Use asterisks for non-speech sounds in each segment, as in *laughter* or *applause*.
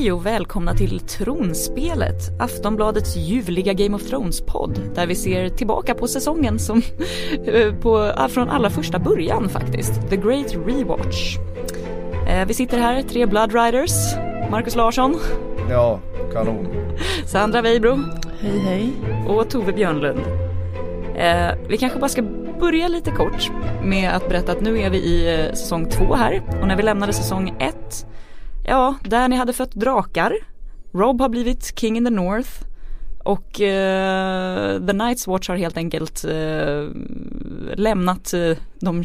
Hej och välkomna till Tronspelet, Aftonbladets ljuvliga Game of Thrones-podd där vi ser tillbaka på säsongen som på, från allra första början faktiskt, The Great Rewatch. Eh, vi sitter här, tre Blood Riders, Marcus Larsson. Ja, kanon. Sandra Weibro. Hej hej. Och Tove Björnlund. Eh, vi kanske bara ska börja lite kort med att berätta att nu är vi i eh, säsong två här och när vi lämnade säsong ett Ja, där ni hade fött drakar. Rob har blivit King in the North. Och uh, The Night's Watch har helt enkelt uh, lämnat uh, de,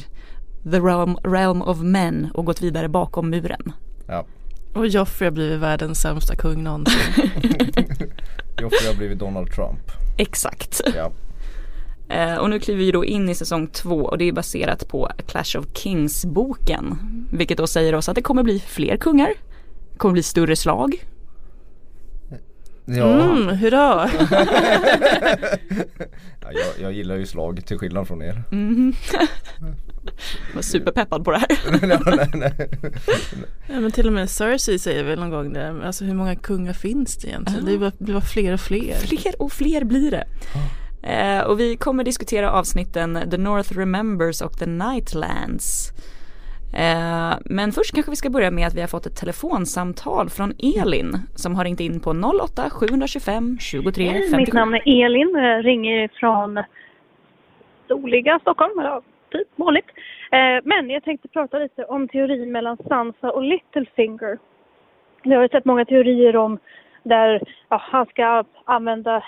the realm, realm of men och gått vidare bakom muren. Ja. Och Joffrey har blivit världens sämsta kung någonsin. *laughs* Joffrey har blivit Donald Trump. Exakt. Ja. *laughs* Eh, och nu kliver vi då in i säsong två och det är baserat på Clash of Kings-boken. Vilket då säger oss att det kommer bli fler kungar, kommer bli större slag. Ja. Mm, hurra! *laughs* ja, jag, jag, gillar ju slag till skillnad från er. Mm. Jag var superpeppad på det här. *laughs* nej, nej, Ja, men till och med Cersei säger väl någon gång det. Alltså hur många kungar finns det egentligen? Det blir bara fler och fler. Fler och fler blir det. Eh, och vi kommer diskutera avsnitten The North Remembers och The Nightlands. Eh, men först kanske vi ska börja med att vi har fått ett telefonsamtal från Elin som har ringt in på 08 725 23 57. Mitt namn är Elin, jag ringer från soliga Stockholm, ja, typ vanligt. Eh, men jag tänkte prata lite om teorin mellan Sansa och Littlefinger. Vi har ju sett många teorier om där ja, han ska använda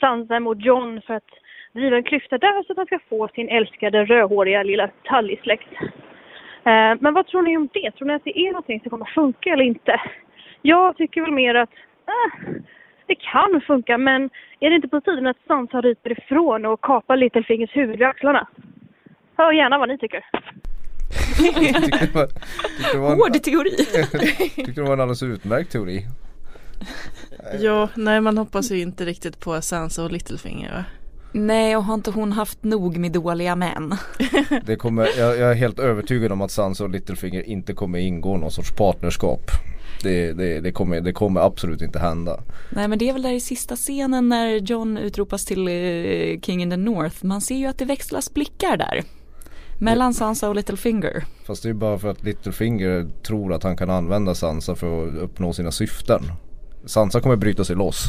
Sansa mot John för att driva en klyfta där så att han ska få sin älskade rödhåriga lilla Tully-släkt. Eh, men vad tror ni om det? Tror ni att det är någonting som kommer funka eller inte? Jag tycker väl mer att eh, det kan funka, men är det inte på tiden att Sansa ryter ifrån och kapar Littlefingers huvud vid axlarna? Hör gärna vad ni tycker. Hård teori. *laughs* tyckte det var en alldeles utmärkt teori. Ja, nej man hoppas ju inte riktigt på Sansa och Littlefinger va? Nej, och har inte hon haft nog med dåliga män? *laughs* det kommer, jag, jag, är helt övertygad om att Sansa och Littlefinger inte kommer ingå någon sorts partnerskap. Det, det, det, kommer, det kommer absolut inte hända. Nej men det är väl där i sista scenen när John utropas till uh, King in the North. Man ser ju att det växlas blickar där. Mellan Sansa och Littlefinger. Fast det är bara för att Littlefinger tror att han kan använda Sansa för att uppnå sina syften. Sansa kommer bryta sig loss.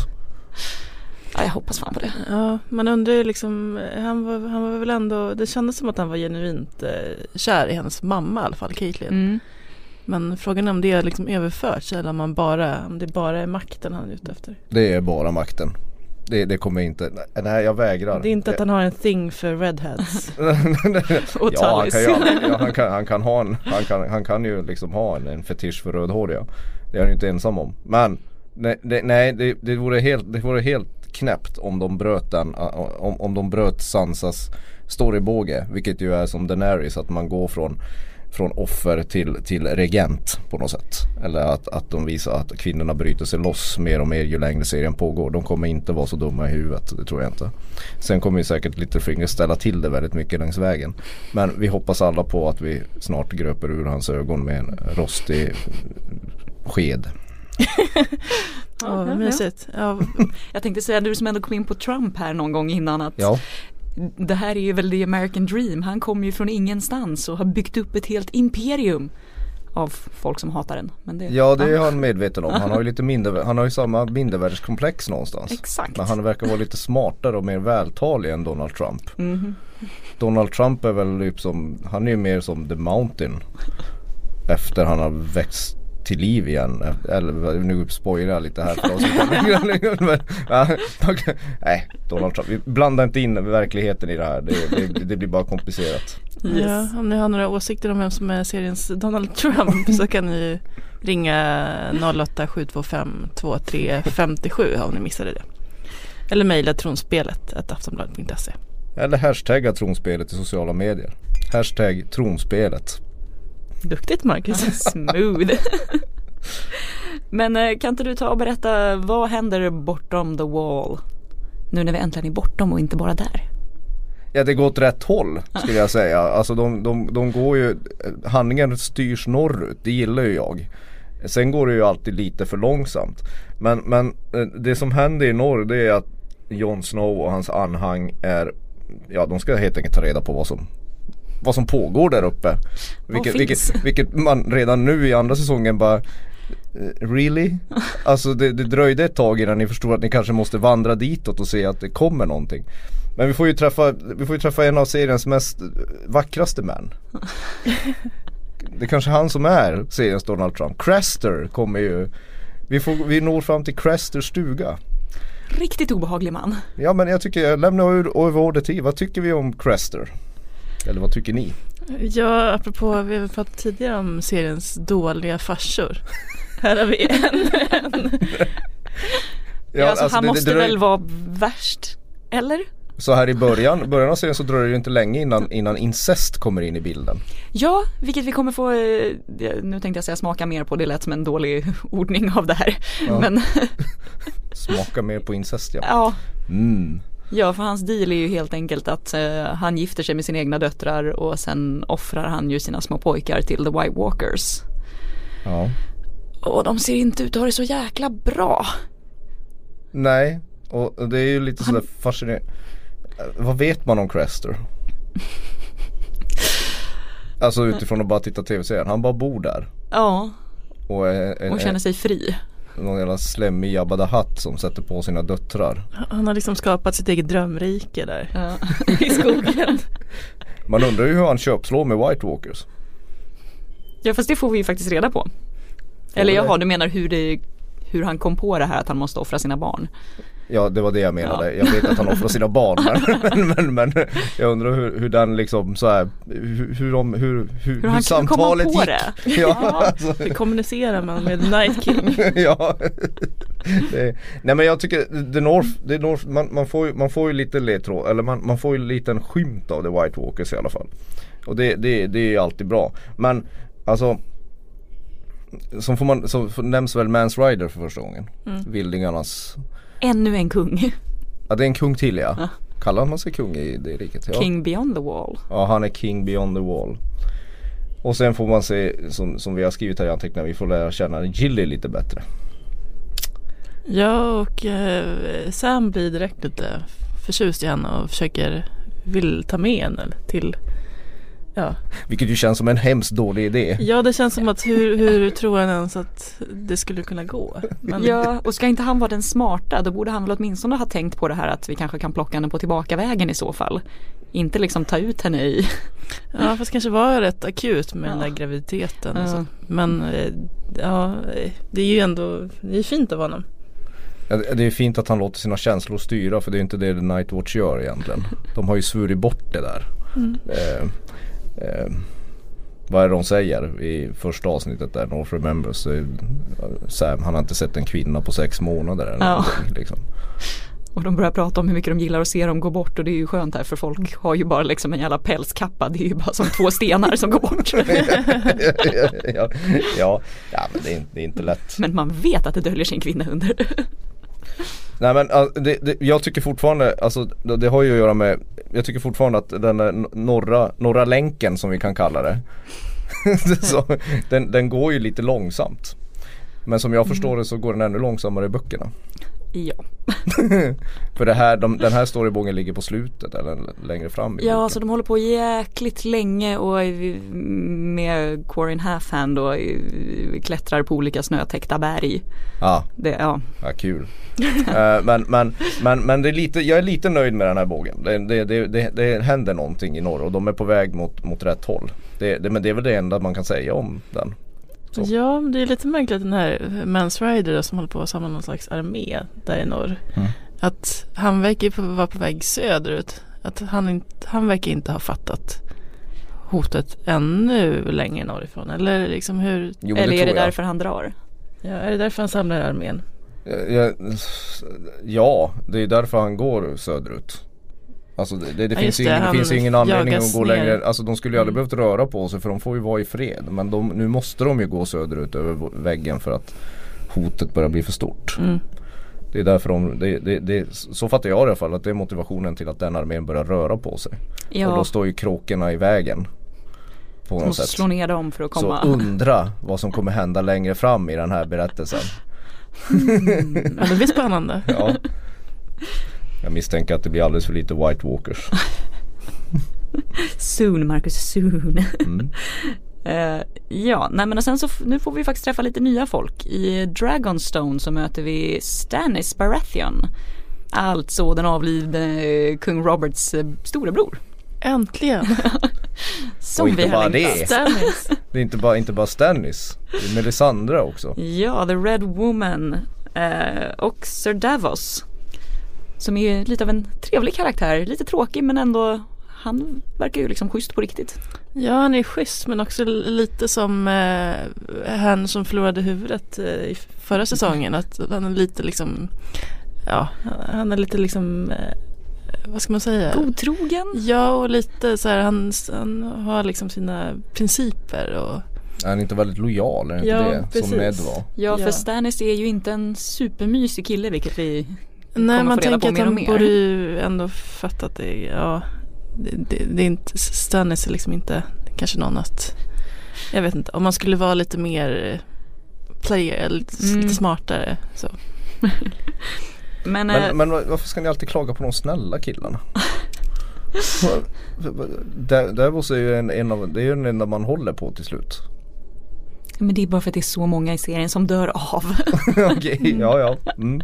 Ja, jag hoppas fan på det. Ja, man undrar ju liksom, han var, han var väl ändå, det kändes som att han var genuint eh, kär i hennes mamma i alla fall, Caitlyn. Mm. Men frågan är om det är liksom överförts eller om, man bara, om det bara är makten han är ute efter. Det är bara makten. Det, det kommer inte, nej jag vägrar. Det är inte att han har en thing för redheads. *laughs* och ja, han kan, ju, ja, han, kan, han kan ha en, han kan, han kan ju liksom ha en, en fetisch för rödhåriga. Det är han ju inte ensam om. Men nej, det, nej det, det, vore helt, det vore helt knäppt om de bröt den, om, om de bröt Sansas storybåge. Vilket ju är som Daenerys att man går från från offer till, till regent på något sätt. Eller att, att de visar att kvinnorna bryter sig loss mer och mer ju längre serien pågår. De kommer inte vara så dumma i huvudet, det tror jag inte. Sen kommer ju säkert Littlefinger ställa till det väldigt mycket längs vägen. Men vi hoppas alla på att vi snart gröper ur hans ögon med en rostig sked. *laughs* Ja, oh, mysigt. Ja. *laughs* Jag tänkte säga du som ändå kom in på Trump här någon gång innan att ja. det här är ju väl the American dream. Han kommer ju från ingenstans och har byggt upp ett helt imperium av folk som hatar den. Men det, ja det är han medveten om. Han har ju lite *laughs* mindre, han har ju samma mindervärdeskomplex någonstans. Exakt. Men han verkar vara lite smartare och mer vältalig än Donald Trump. Mm -hmm. Donald Trump är väl typ som, han är ju mer som the mountain. Efter han har växt till liv igen. Eller nu spoilar jag lite här för oss Nej, Donald Trump. Vi blandar inte in verkligheten i det här. Det, det, det blir bara komplicerat. Yes. Ja, om ni har några åsikter om vem som är seriens Donald Trump *laughs* så kan ni ringa 08 725 2357 om ni missade det. Eller mejla tronspelet aftonbladet.se. Eller hashtagga tronspelet i sociala medier. Hashtag tronspelet. Duktigt Marcus. *laughs* Smooth. *laughs* Men eh, kan inte du ta och berätta vad händer bortom the wall? Nu när vi äntligen är bortom och inte bara där. Ja det går åt rätt håll skulle jag *laughs* säga. Alltså de, de, de går ju, handlingen styrs norrut, det gillar ju jag. Sen går det ju alltid lite för långsamt. Men, men eh, det som händer i norr det är att Jon Snow och hans anhang är Ja de ska helt enkelt ta reda på vad som Vad som pågår där uppe. Vilket, vilket, vilket man redan nu i andra säsongen bara eh, Really? *laughs* Alltså det, det dröjde ett tag innan ni förstod att ni kanske måste vandra ditåt och se att det kommer någonting. Men vi får ju träffa, vi får ju träffa en av seriens mest vackraste män. *laughs* Det är kanske han som är seriens Donald Trump. Crester kommer ju Vi, får, vi når fram till Cresters stuga. Riktigt obehaglig man. Ja men jag tycker, jag lämnar över ordet till. Vad tycker vi om Crester? Eller vad tycker ni? Ja, apropå, vi har pratat tidigare om seriens dåliga farsor. *laughs* Här har vi en. en. Ja, alltså, alltså han det, måste det, det, väl vara värst, eller? Så här i början, början av serien så dröjer det inte länge innan, innan incest kommer in i bilden. Ja, vilket vi kommer få, eh, nu tänkte jag säga smaka mer på, det lät som en dålig ordning av det här. Ja. Men *laughs* smaka mer på incest ja. Ja. Mm. Ja, för hans deal är ju helt enkelt att uh, han gifter sig med sina egna döttrar och sen offrar han ju sina små pojkar till the White Walkers. Ja. Och de ser inte ut att ha det så jäkla bra. Nej, och det är ju lite han... sådär fascinerande. Vad vet man om Crester? alltså utifrån att bara titta tv-serien. Han bara bor där. Ja. Och, är, och känner sig fri. Någon jävla slemmig Jabba the Hutt som sätter på sina döttrar. Han har liksom skapat sitt eget drömrike där. Ja. *laughs* I skogen. Man undrar ju hur han köpslår med White Walkers. Ja fast det får vi ju faktiskt reda på. Eller jaha, du menar hur, det, hur han kom på det här att han måste offra sina barn. Ja det var det jag menade. Ja. Jag vet att han offrar sina barn men, *laughs* men, men, men, jag undrar hur, hur den liksom så här, hur, hur, de, hur, hur, hur, hur samtalet gick. Det? *laughs* Ja, ja. Alltså. Hur kommunicerar man med Night King? *laughs* ja. Det, nej men jag tycker The North, The North man, man, får ju, man får ju lite ledtråd, eller man, man får ju en liten skymt av The White Walkers i alla fall. Och det, det, det är alltid bra. Men alltså som får man, så nämns väl Mans Rider för första gången. Mm. Vildingarnas Ännu en kung. Ja det är en kung till ja. ja. Kallar man sig kung i det riket? Ja. King beyond the wall. Ja han är king beyond the wall. Och sen får man se som, som vi har skrivit här i anteckningarna, vi får lära känna Gilly lite bättre. Ja och eh, Sam blir direkt lite förtjust i henne och försöker vill ta med henne till Ja. Vilket ju känns som en hemskt dålig idé. Ja det känns som att hur, hur tror han ens att det skulle kunna gå? Men... Ja och ska inte han vara den smarta då borde han väl åtminstone ha tänkt på det här att vi kanske kan plocka henne på tillbakavägen i så fall. Inte liksom ta ut henne i Ja fast kanske var rätt akut med ja. den där graviditeten. Ja. Men eh, ja det är ju ändå, det är fint av honom. Ja, det är fint att han låter sina känslor styra för det är inte det The Nightwatch gör egentligen. De har ju svurit bort det där. Mm. Eh, eh, vad är det de säger i första avsnittet där North Remembers Sam han har inte sett en kvinna på sex månader eller ja. liksom. Och de börjar prata om hur mycket de gillar att se dem gå bort och det är ju skönt här för folk har ju bara liksom en jävla pälskappa. Det är ju bara som två stenar som går bort. *laughs* ja, ja, ja, men det är, det är inte lätt. Men man vet att det döljer sig en kvinna under. Nej men det, det, jag tycker fortfarande, alltså det, har ju att göra med Jag tycker fortfarande att den norra, norra länken som vi kan kalla det *laughs* så, den, den går ju lite långsamt. Men som jag förstår det så går den ännu långsammare i böckerna Ja. *laughs* För det här, de, den här storybågen ligger på slutet eller längre fram i Ja, så de håller på jäkligt länge och med Quarin Halfhand och klättrar på olika snötäckta berg. Ja, det, ja. ja kul. uh, *laughs* men, men, men, men det är lite, jag är lite nöjd med den här bågen. Det, det, det, det, det händer någonting i norr och de är på väg mot, mot rätt håll. Det, det, men det är väl det enda man kan säga om den. Så. Ja, det är lite märkligt den här Mans Rider som håller på att samla någon slags armé där i norr. Mm. Att han verkar vara på väg söderut. Att han, inte, han verkar inte ha fattat hotet ännu längre norrifrån. Eller liksom hur? Jo, Eller är det därför han drar? Ja, är det därför han samlar armén? Ja, ja, det är därför han går söderut. Alltså det, det, det ja, finns, ju, det, finns ingen anledning att gå ner. längre. Alltså de skulle ju aldrig mm. behövt röra på sig för de får ju vara i fred. Men de, nu måste de ju gå söderut över väggen för att hotet börjar bli för stort. Mm. Det är därför de, det, det, det, så fattar jag i alla fall att det är motivationen till att den armén börjar röra på sig. Ja. Och då står ju kråkorna i vägen. på De måste sätt. slå ner dem för att Så komma. undra vad som kommer hända längre fram i den här berättelsen. Ja, det blir spännande. *laughs* Ja. Jag misstänker att det blir alldeles för lite White Walkers. *laughs* Soon Marcus, soon. Mm. *laughs* Eh, ja, nej men och sen så nu får vi faktiskt träffa lite nya folk. I Dragonstone så möter vi Stannis Baratheon. Alltså den avlidne eh, kung Roberts eh, storebror. Äntligen. *laughs* Som Och inte vi har bara längtat. det. Stannis. Det är inte bara, inte bara Stannis. Det är Melisandre också. Ja, The Red Woman eh, och Sir Davos. Som är ju lite av en trevlig karaktär, lite tråkig men ändå han verkar ju liksom schysst på riktigt. Ja han är schysst men också lite som eh, han som förlorade huvudet eh, i förra säsongen. Att han är lite liksom Ja han är lite liksom eh, Vad ska man säga? Godtrogen. Ja och lite så här han, han har liksom sina principer och Är han inte väldigt lojal? Är det Ja, inte det? precis. Som Ned var. Ja, för Ja. Stannis är ju inte en supermysig kille vilket vi Nej man tänker att han borde ju ändå fatta att det Ja det, det, det är inte Stannis är liksom inte Kanske någon att Jag vet inte om man skulle vara lite mer eh, Player, eller lite, Mm. lite smartare så. *laughs* Men, Men, men varför ska ni alltid klaga på de snälla killarna? *laughs* Där- Davos är ju en, en av, det är ju den enda man håller på till slut. Men det är bara för att det är så många i serien som dör av. *laughs* Okej, ja ja. Mm.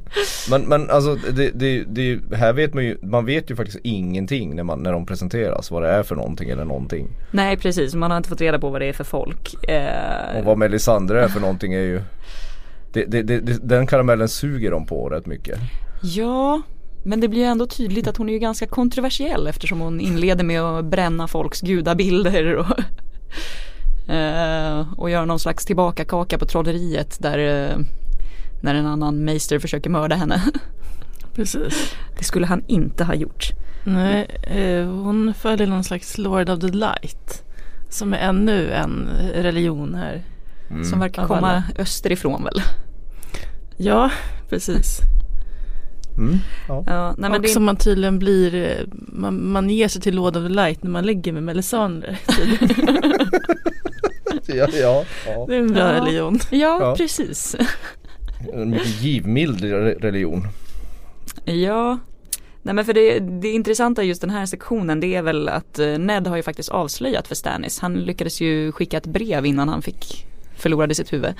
Men, men alltså det, det, det, här vet man ju, man vet ju faktiskt ingenting när, man, när de presenteras vad det är för någonting eller någonting. Nej precis, man har inte fått reda på vad det är för folk. Eh, Och vad Melisandre är för någonting är ju det, Den karamellen suger de på rätt mycket. Ja, men det blir ändå tydligt att hon är ju ganska kontroversiell eftersom hon inleder med att bränna folks gudabilder och, och göra någon slags tillbakakaka på trolleriet där eh, när en annan meister försöker mörda henne. *laughs* Precis. Det skulle han inte ha gjort. Nej, eh, hon följer någon slags Lord of the Light. Som är ännu en religion här. Mm. Som verkar komma alla. österifrån väl. Ja, precis. Mm. Ja. Ja, nej, men och det, som man tydligen blir, eh, man, man ger sig till Lord of the Light när man ligger med Melisandre. *laughs* *laughs* *laughs* Ja, ja, ja. Det är en bra Ja. religion. ja, Ja. precis. En mycket givmild re- religion. Ja, nej men för det, det intressanta i just den här sektionen det är väl att eh, Ned har ju faktiskt avslöjat för Stannis. Han lyckades ju skicka ett brev innan han fick förlorade sitt huvud.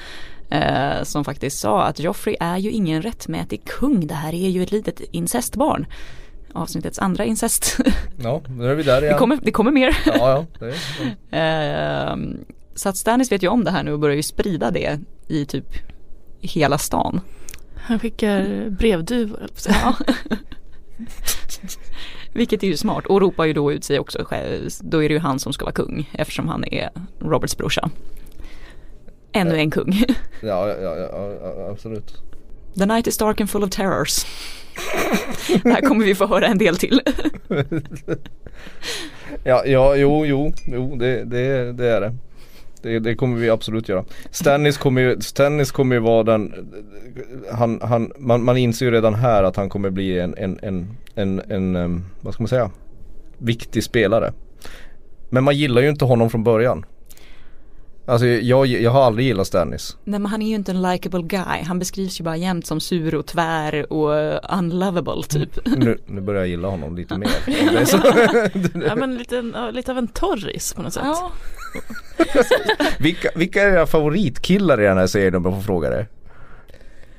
Eh, som faktiskt sa att Joffrey är ju ingen rättmätig kung. Det här är ju ett litet incestbarn. Avsnittets andra incest. Ja, nu är vi där det, igen. kommer, det kommer mer. Ja, ja. Det är, *laughs* Eh, så att Stannis vet ju om det här nu och börjar ju sprida det i typ hela stan. Han skickar brevduvor. Ja. *laughs* Vilket är ju smart och ropar ju då ut sig också själv. Då är det ju han som ska vara kung eftersom han är Roberts brorsa. Ännu en kung. *laughs* ja, ja, ja, ja, ja, absolut. The night is dark and full of terrors. Det *laughs* här kommer vi få höra en del till. Ja, ja, jo, jo, jo, det, det, det är det. Det, det kommer vi absolut göra. Stannis kommer ju, Stannis kommer ju vara den, han, han, man, man inser ju redan här att han kommer bli en, en, en, en, en, vad ska man säga, viktig spelare. Men man gillar ju inte honom från början. Alltså jag, jag har aldrig gillat Stannis. Nej men han är ju inte en likable guy. Han beskrivs ju bara jämt som sur och tvär och unlovable typ. Nu, nu börjar jag gilla honom lite *laughs* mer. Ja men lite, lite av en torris på något sätt. Ja, *laughs* vilka, vilka är era favoritkillar i den här serien om jag får fråga det?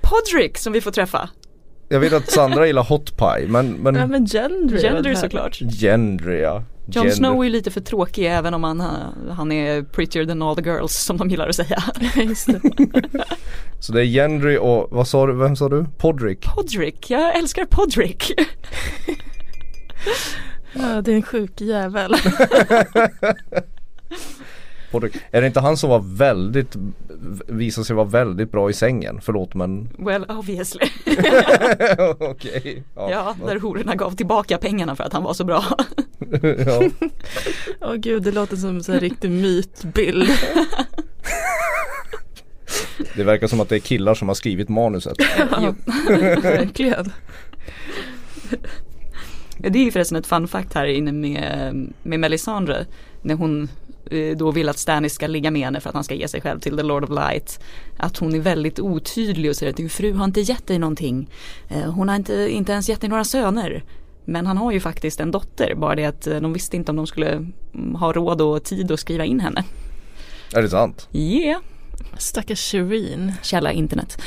Podrick som vi får träffa. Jag vet att Sandra gillar Hot Pie men, men Ja men Gendry. Gendry såklart. Gendry ja. Jon. Snow är ju lite för tråkig även om han, han är prettier than all the girls som de gillar att säga. Det. Så det är Gendry och vad sa du, vem sa du? Podrick? Podrick, jag älskar Podrick. Ja, det är en sjuk jävel. *laughs* *laughs* Är det inte han som var väldigt, visade sig vara väldigt bra i sängen? Förlåt men Well obviously. *laughs* okej. Ja, där hororna gav tillbaka pengarna för att han var så bra. *laughs* ja. Åh gud, det låter som en riktig mytbild. *laughs* Det verkar som att det är killar som har skrivit manuset. Ja, verkligen. Det är ju förresten ett fun fact här inne med, med Melisandre. När hon då vill att Stannis ska ligga med henne för att han ska ge sig själv till The Lord of Light. Att hon är väldigt otydlig och säger att din fru har inte gett dig någonting. Eh, hon har inte, inte ens gett dig några söner. Men han har ju faktiskt en dotter, bara det att eh, de visste inte om de skulle mm, ha råd och tid att skriva in henne. Är det sant? Yeah, Stackars Shireen. källa internet.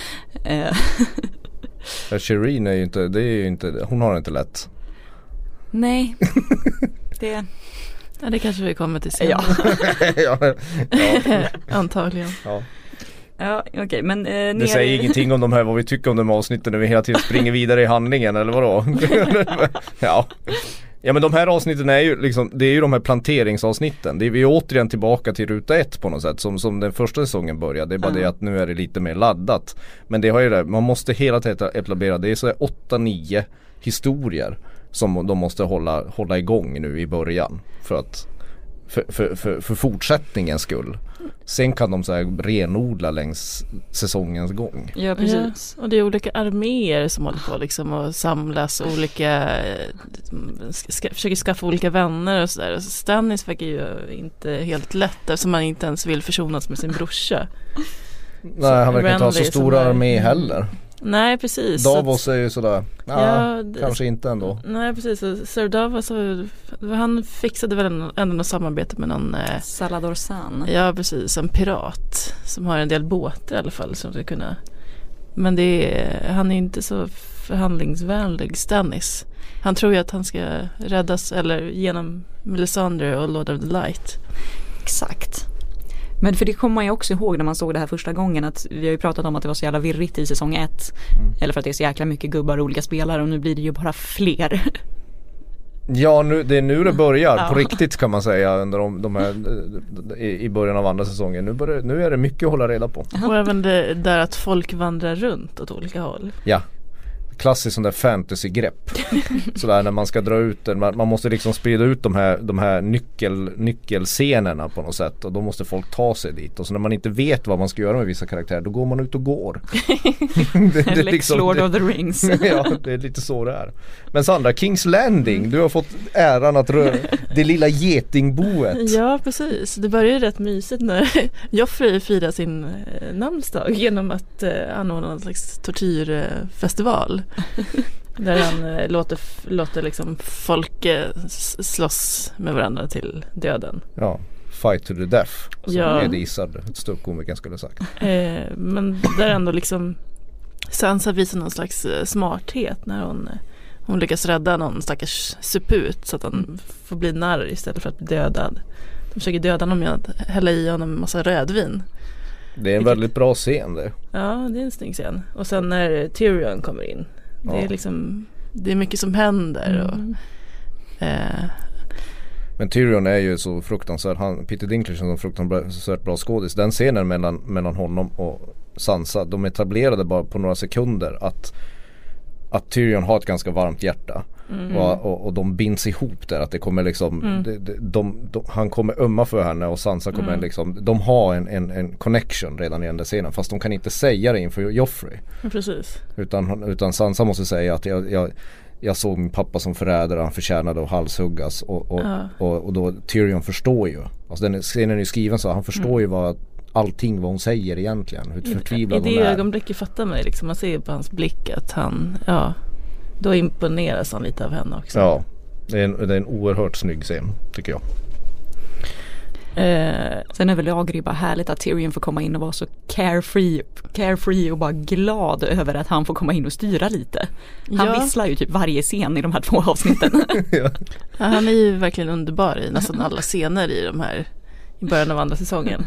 Eh, *laughs* Ja, Shireen är ju inte, det är ju inte, hon har det inte lätt. nej, *laughs* det, Ja det kanske vi kommer till sen. ja. *laughs* ja, ja, *laughs* Antagligen. ja. Ja, okej, men eh, Det säger ingenting om de här, vad vi tycker om de här avsnitten när vi hela tiden springer vidare i handlingen eller vadå? *laughs* ja. Ja men de här avsnitten är ju liksom, det är ju de här planteringsavsnitten. Det är vi är återigen tillbaka till ruta ett på något sätt som, som den första säsongen började. Det är bara Ja. det att nu är det lite mer laddat. Men det har ju det, man måste hela tiden etablera, det är så här 8-9 historier som de måste hålla, hålla igång nu i början. För att för, för, för, för fortsättningens skull. Sen kan de så här renodla längs säsongens gång. Ja, precis. Ja, och det är olika arméer som håller på liksom och samlas olika, ska, försöker skaffa olika vänner och sådär. Så Stannis verkar ju inte helt lätt eftersom han inte ens vill försonas med sin brorsa. Nej han verkar inte ha så stora är- armé heller. Nej precis. så Davos är ju sådär, ja, Ja, det- kanske inte ändå. Nej precis, Sir Davos så, han fixade väl ändå ändå något samarbete med någon eh, Salador San. Ja precis, en pirat som har en del båtar i alla fall som ska kunna Men det är, han är inte så förhandlingsvänlig Stannis Han tror ju att han ska räddas eller genom Melisandre och Lord of the Light Exakt. Men för det kommer man ju också ihåg när man såg det här första gången att vi har ju pratat om att det var så jävla virrigt i säsong ett. Eller för att det är så jäkla mycket gubbar och olika spelare och nu blir det ju bara fler. *laughs* Ja nu, det är nu det börjar Ja. på riktigt kan man säga under de, de här, i, i början av andra säsongen. Nu, börjar, nu är det mycket att hålla reda på. Och även det där att folk vandrar runt åt olika håll Ja. Klassiskt sån där fantasy-grepp. *laughs* Sådär när man ska dra ut den, man, man måste liksom sprida ut de här, de här nyckel, nyckelscenerna på något sätt och då måste folk ta sig dit och så när man inte vet vad man ska göra med vissa karaktärer då går man ut och går. *laughs* det, det är Lex liksom- Lord of the Rings. *laughs* ja, det är lite så det är. Men Sandra, Kings Landing, du har fått äran att röra det lilla getingboet. Ja precis, det börjar ju rätt mysigt när Joffrey firar sin eh, namnsdag genom att eh, anordna en slags tortyrfestival. Där han eh, låter, låter liksom folk eh, slåss med varandra till döden. Ja, Fight to the death. Som Ja. Ed Izzard, ståuppkomikern skulle sagt. Eh, men där ändå liksom Sansa visar någon slags eh, smarthet när hon, hon lyckas rädda någon stackars suput så att han får bli narr istället för att bli dödad. De försöker döda honom genom att hälla i honom en massa rödvin. Det är en Vilket- väldigt bra scen det. Ja, det är en snygg scen. Och sen när Tyrion kommer in. Det är liksom Det är mycket som händer. Och, Mm. eh, Men Tyrion är ju så fruktansvärt, han, Peter Dinklage är en så fruktansvärt bra skådis. Den scenen mellan, mellan honom och Sansa, de etablerade bara på några sekunder att att Tyrion har ett ganska varmt hjärta. Mm. Och, och, och de binds ihop där. Att det kommer liksom, Mm. det, det, de, de, han kommer ömma för henne och Sansa kommer Mm. liksom, de har en, en, en connection redan i den där scenen. Fast de kan inte säga det inför Joffrey. Precis. Utan, utan Sansa måste säga att jag, jag, jag såg min pappa som förrädare, han förtjänade att halshuggas. Och, och, Ja. och, och då Tyrion förstår ju. Alltså den scenen är ju skriven så, han förstår Mm. ju vad allting vad hon säger egentligen. Hur I, I förtvivlad det hon är. ögonblicket fattar ju liksom. Man ser på hans blick att han, ja. Då imponeras han lite av henne också. Ja, det är, en, det är en oerhört snygg scen tycker jag. Eh, Sen överlag är det ju bara härligt att Tyrion får komma in och vara så carefree, carefree och bara glad över att han får komma in och styra lite. Han ja, visslar ju typ varje scen i de här två avsnitten. *laughs* ja, han är ju verkligen underbar i nästan alla scener i de här i början av andra säsongen.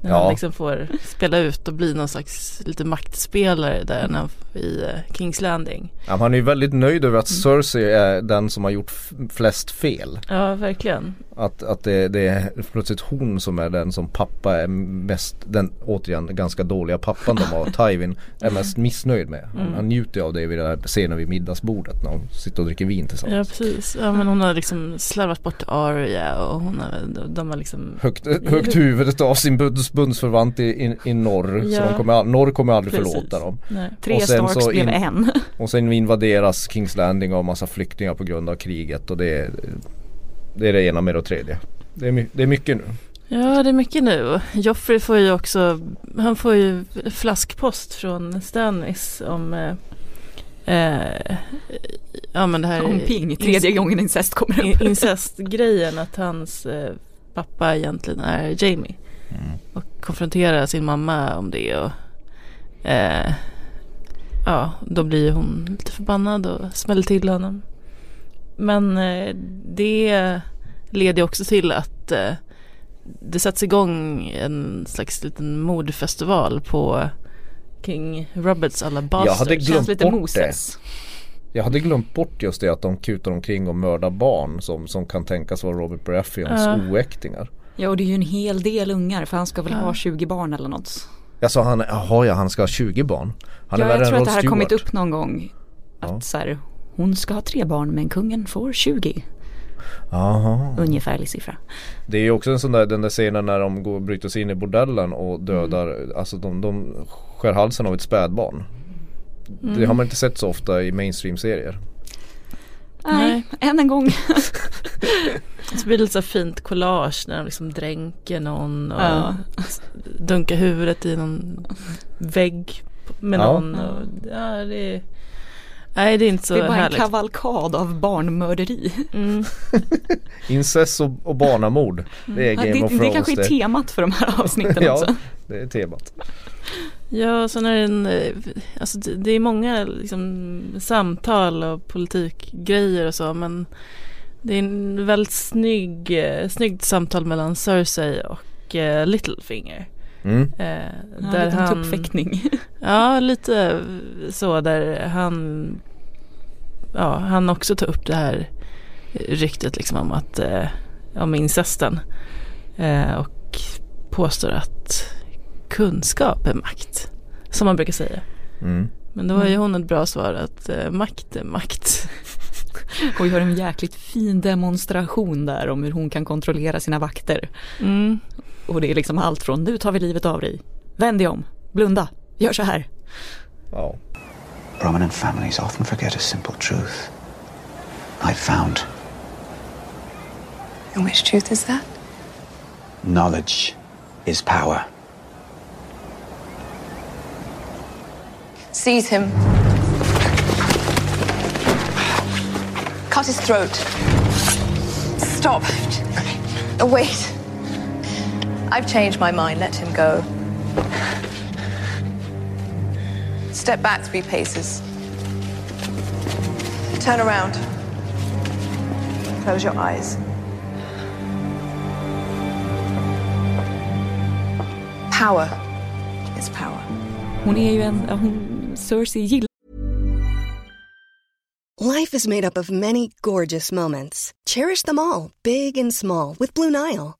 När Ja. han liksom får spela ut och bli någon slags lite maktspelare där han, i eh, Kings Landing. Ja, han är ju väldigt nöjd över att Cersei är den som har gjort flest fel. Ja, verkligen. Att, att det, det är plötsligt hon som är den som pappa är mest, den återigen ganska dåliga pappan de har, *laughs* Tywin, är mest missnöjd med. Han, Mm. han njuter av det vid den här scenen vid middagsbordet när de sitter och dricker vin Ja, tillsammans. precis. Ja, men hon har liksom slarvat bort Arya och hon har, de, har liksom Högt, högt huvudet av sin bunds, bundsförvant i, i, i norr. Så Ja. de kommer, norr kommer aldrig Precis. förlåta dem. Nej. Tre Och sen Starks så blev in- en. *laughs* Och sen invaderas Kings Landing av massa flyktingar på grund av kriget och det är det, är det ena med det tredje. Det är, det är mycket nu. Ja, det är mycket nu. Joffrey får ju också, han får ju flaskpost från Stannis om eh, eh, ja men det här Om ping, tredje gången incest kommer upp. incestgrejen att hans eh, pappa egentligen är Jamie. Mm. Och konfronterar sin mamma om det och eh, ja, då blir hon lite förbannad och smäller till honom. Men eh, det leder också till att eh, det sätts igång en slags liten mordfestival på King Roberts alla Jag hade bastards. glömt Känns lite bort Moses. Jag hade glömt bort just det att de kutar omkring och mördar barn som, som kan tänkas vara Robert Baratheons Ja. oäktingar. Ja och det är ju en hel del ungar för han ska väl Ja. ha 20 barn eller något. Sa han, jaha ja han ska ha 20 20 Han är ja, värre jag tror att det här har kommit upp någon gång. Att Ja. så här, hon ska ha tre barn men kungen får 20. Aha. Ungefärlig siffra. Det är ju också en sån där, den där scenen när de går bryter sig in i bordellen och dödar, Mm. alltså de, de skär halsen av ett spädbarn. Det har man inte sett så ofta i mainstream-serier. Nej, än en gång. *laughs* Så blir det lite så fint collage när de liksom dränker någon och Ja. dunkar huvudet i någon vägg med Ja. någon. Och, ja, det är, nej, det är inte så det är bara härligt. en kavalkad av barnmörderi. Mm. *laughs* Incest och, och barnamord. Det är Ja, Game det, of det Thrones kanske är det. temat för de här *laughs* avsnitten Ja. också. Det är temat. Ja, sen är det en, eh, alltså det, det är många liksom, samtal och politikgrejer och så men det är en väldigt snygg, eh, snyggt samtal mellan Cersei och eh, Littlefinger. Mm. Eh, Ja, där han, tuppfäktning. *laughs* Ja, lite så där han, ja, han också tar upp det här ryktet liksom om att, eh, om incesten. Eh, och påstår att kunskap är makt. Som man brukar säga. Mm. Men då har ju hon ett bra svar att eh, makt är makt. *laughs* Och gör en jäkligt fin demonstration där om hur hon kan kontrollera sina vakter. Mm. Och det är liksom allt från nu tar vi livet av dig, vänd dig om, blunda, gör så här. Ja. Prominent families often forget a simple truth. I found And which truth is that? knowledge is power. Seize him. Cut his throat. Stop. Wait. I've changed my mind. Let him go. Step back three paces. Turn around. Close your eyes. Power is power. Hon är ju en, hon, Cersei gillar Life is made up of many gorgeous moments. Cherish them all, big and small, with Blue Nile.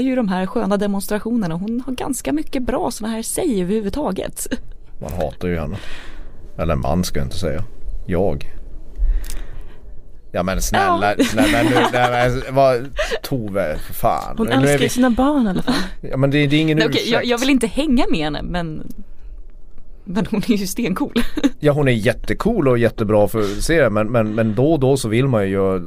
ju de här sköna demonstrationerna. Hon har ganska mycket bra sådana här säg överhuvudtaget. Man hatar ju henne. Eller man ska jag inte säga. Jag. Ja men snälla, snälla nu, nej, men, vad, Tove, för fan. Hon Nu är älskar vi- sina barn i alla fall. Ja men det, det är ingen Nej, ursäkt. okej, jag, jag vill inte hänga med henne men men hon är ju stencool. *laughs* Ja hon är jättecool och jättebra för serien men, men, men då och då så vill man ju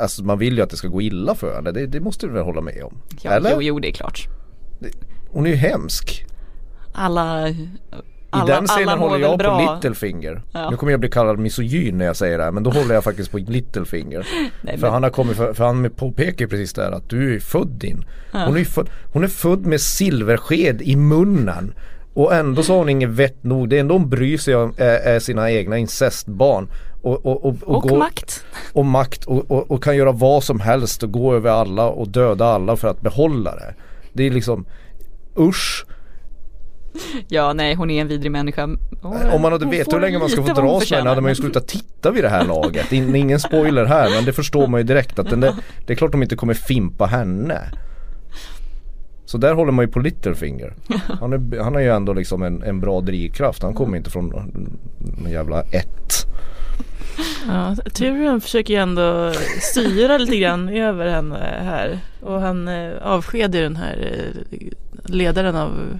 Alltså man vill ju att det ska gå illa för henne, det, det måste du väl hålla med om? Ja, Eller? Jo, jo, det är klart. Hon är ju hemsk. Alla, I alla, den scenen håller jag bra. på Littlefinger. Ja. Nu kommer jag bli kallad misogyn när jag säger det här men då håller jag faktiskt på Littlefinger. *laughs* Nej, för han har kommit, för, för han påpekar precis där att du är född in. Hon, är född, hon är född med silversked i munnen. Och ändå så har hon inget vett nog. Det är ändå hon bryr sig om är, är sina egna incestbarn. Och, och, och, och, går- makt. och makt och, kan göra vad som helst och gå över alla och döda alla för att behålla det. Det är liksom usch. Ja, nej, hon är en vidrig människa. Och Om man hade vetat hur länge man ska få dras med den hade man ju slutat titta vid det här laget. In, ingen spoiler här men det förstår man ju direkt att den där, det är klart de inte kommer fimpa henne. Så där håller man ju på Littlefinger. *laughs* Han, är, han har ju ändå liksom en, en bra drivkraft. Han kommer inte från en jävla ett. Ja, Tyrion försöker ju ändå styra lite grann över henne här. Och han eh, avskedar den här eh, ledaren av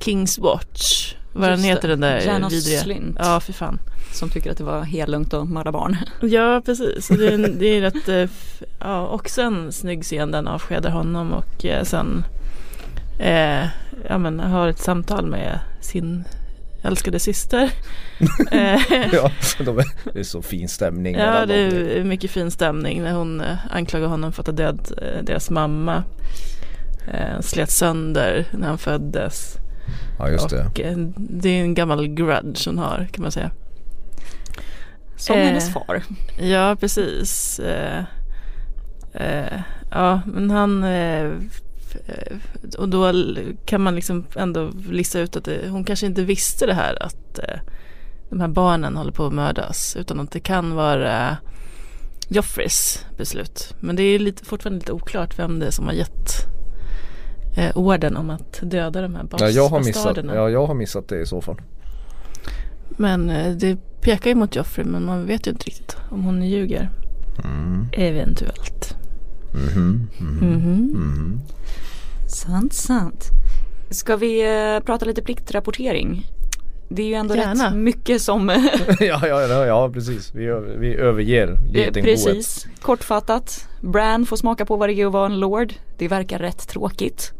Kings Watch. Vad den Just heter den där Janos vidriga. Slint. Ja, för fan. Som tycker att det var helt lugnt att mörda barn. *laughs* Ja, precis. Det är, det är rätt, eh, ja, också en snygg scen där han avskedar honom och sen eh, ja, men, har ett samtal med sin älskade syster. *laughs* eh, Ja, de är, det är så fin stämning Ja, det är mycket fin stämning när hon eh, anklagar honom för att ha död eh, deras mamma. Eh, slet sönder när han föddes. Ja just det. Och eh, det är en gammal grudge hon har kan man säga. Som Eh. hennes far. Ja, precis. Eh, eh, ja, men han... Eh, och då kan man liksom ändå lista ut att det, hon kanske inte visste det här att eh, de här barnen håller på att mördas. Utan att det kan vara Joffreys beslut. Men det är lite, fortfarande lite oklart vem det är som har gett eh, orden om att döda de här bas- Ja, jag, har missat, bastarderna. ja, jag har missat det i så fall. Men eh, det pekar ju mot Joffrey men man vet ju inte riktigt om hon ljuger. Eventuellt. Mhm. mhm. Sant, sant. Ska vi eh, prata lite pliktrapportering? Det är ju ändå Gärna. rätt mycket som eh, *laughs* ja, ja, ja, ja, precis. Vi, vi överger getingboet. Precis, kortfattat. Bran får smaka på vad det är att vara en lord. Det verkar rätt tråkigt.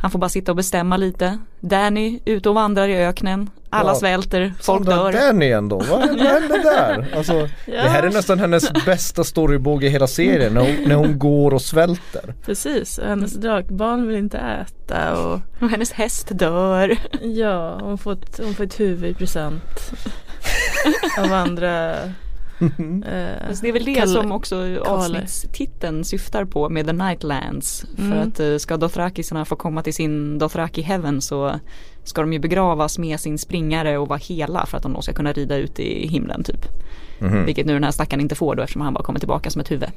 Han får bara sitta och bestämma lite. Danny ute och vandrar i öknen. Alla Ja. svälter, folk dör. Danny ändå, vad, vad hände där? Alltså, *laughs* Det här är nästan hennes bästa storybåge i hela serien när hon, när hon går och svälter. Precis, och hennes drakbarn vill inte äta och Och hennes häst dör. ja, hon får ett, hon får ett huvud i present av andra *laughs* eh, Alltså det är väl det Kall- som också avsnittstiteln syftar på med The Nightlands. För Mm. att eh, ska Dothrakisarna få komma till sin Dothraki Heaven så ska de ju begravas med sin springare och vara hela för att de då ska kunna rida ut i himlen typ. Mhm. Vilket nu den här stackaren inte får då eftersom han bara kommer tillbaka som ett huvud.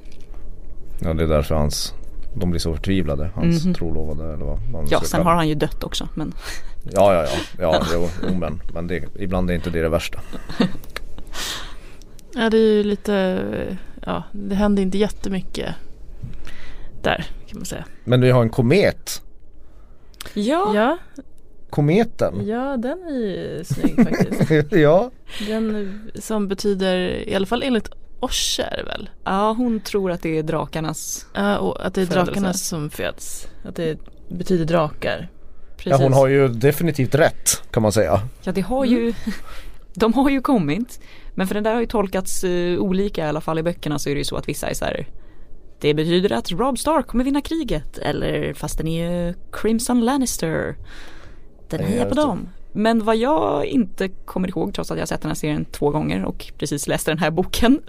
Ja det är därför hans, de blir så förtvivlade, hans Mhm. trolovade eller vad man Ja, sen har han ju dött också men Ja ja ja, ja jo, jo, men, men det, ibland är inte det det värsta. *laughs* Ja det är ju lite, ja det händer inte jättemycket där kan man säga. Men vi har en komet. Ja, Ja, Kometen. ja den är ju snygg faktiskt. *laughs* ja. Den som betyder, i alla fall enligt Osher väl? ja hon tror att det är drakarnas Ja, och att det är Födelse. drakarna som föds. Att det betyder drakar. precis. ja hon har ju definitivt rätt kan man säga. Ja det har ju *laughs* De har ju kommit Men för den där har ju tolkats eh, olika i alla fall i böckerna så är det ju så att vissa är så här Det betyder att Rob Stark kommer vinna kriget eller fast den är ju Crimson Lannister Den Ja, hejar på dem Men vad jag inte kommer ihåg trots att jag sett den här serien två gånger och precis läste den här boken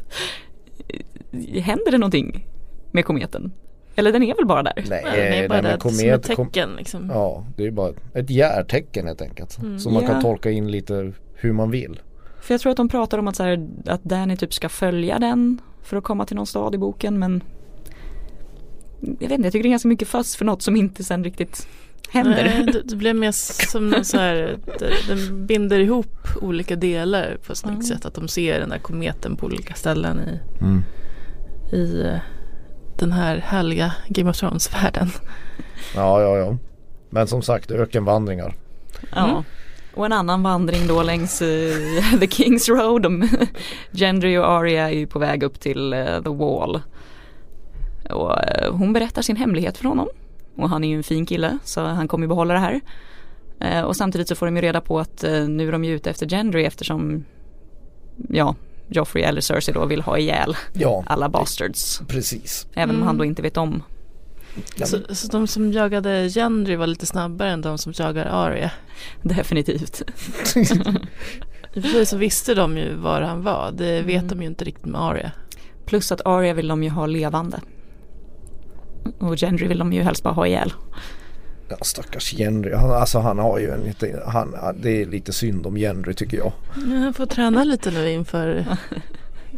eh, Händer det någonting med kometen? Eller den är väl bara där? Nej, den är bara nej där som ett komet, kom, tecken liksom. ja det är ju bara ett järtecken helt enkelt. Mm. Som man Ja. kan tolka in lite hur man vill. För jag tror att de pratar om att, så här, att Danny typ ska följa den för att komma till någon stad i boken men jag vet inte, jag tycker det är ganska mycket fuss för något som inte sen riktigt händer. Nej, det, det blir mer som någon så här, det- den binder ihop olika delar på ett snyggt Ja. sätt. Att de ser den där kometen på olika ställen i, Mm. i eh, den här härliga Game of Thrones-världen. Ja ja ja. Men som sagt ökenvandringar. Ja. Och en annan vandring då längs eh, *laughs* The Kings Road. *laughs* Gendry och Arya är ju på väg upp till eh, The Wall. Och eh, hon berättar sin hemlighet för honom. Och han är ju en fin kille så han kommer ju behålla det här. Eh, och samtidigt så får de ju reda på att eh, nu är de ju ute efter Gendry eftersom ja, Joffrey eller Cersei då vill ha ihjäl Ja alla bastards. precis. Även om Mm. han då inte vet om. Så, så de som jagade Gendry var lite snabbare än de som jagar Arya. *laughs* Definitivt. *laughs* I och för sig så visste de ju var han var. Det vet Mm. de ju inte riktigt med Arya. Plus att Arya vill de ju ha levande. Och Gendry vill de ju helst bara ha ihjäl. Ja stackars Henry. Han, alltså han har ju en lite, han, det är lite synd om Henry tycker jag. Ja, han får träna lite nu inför,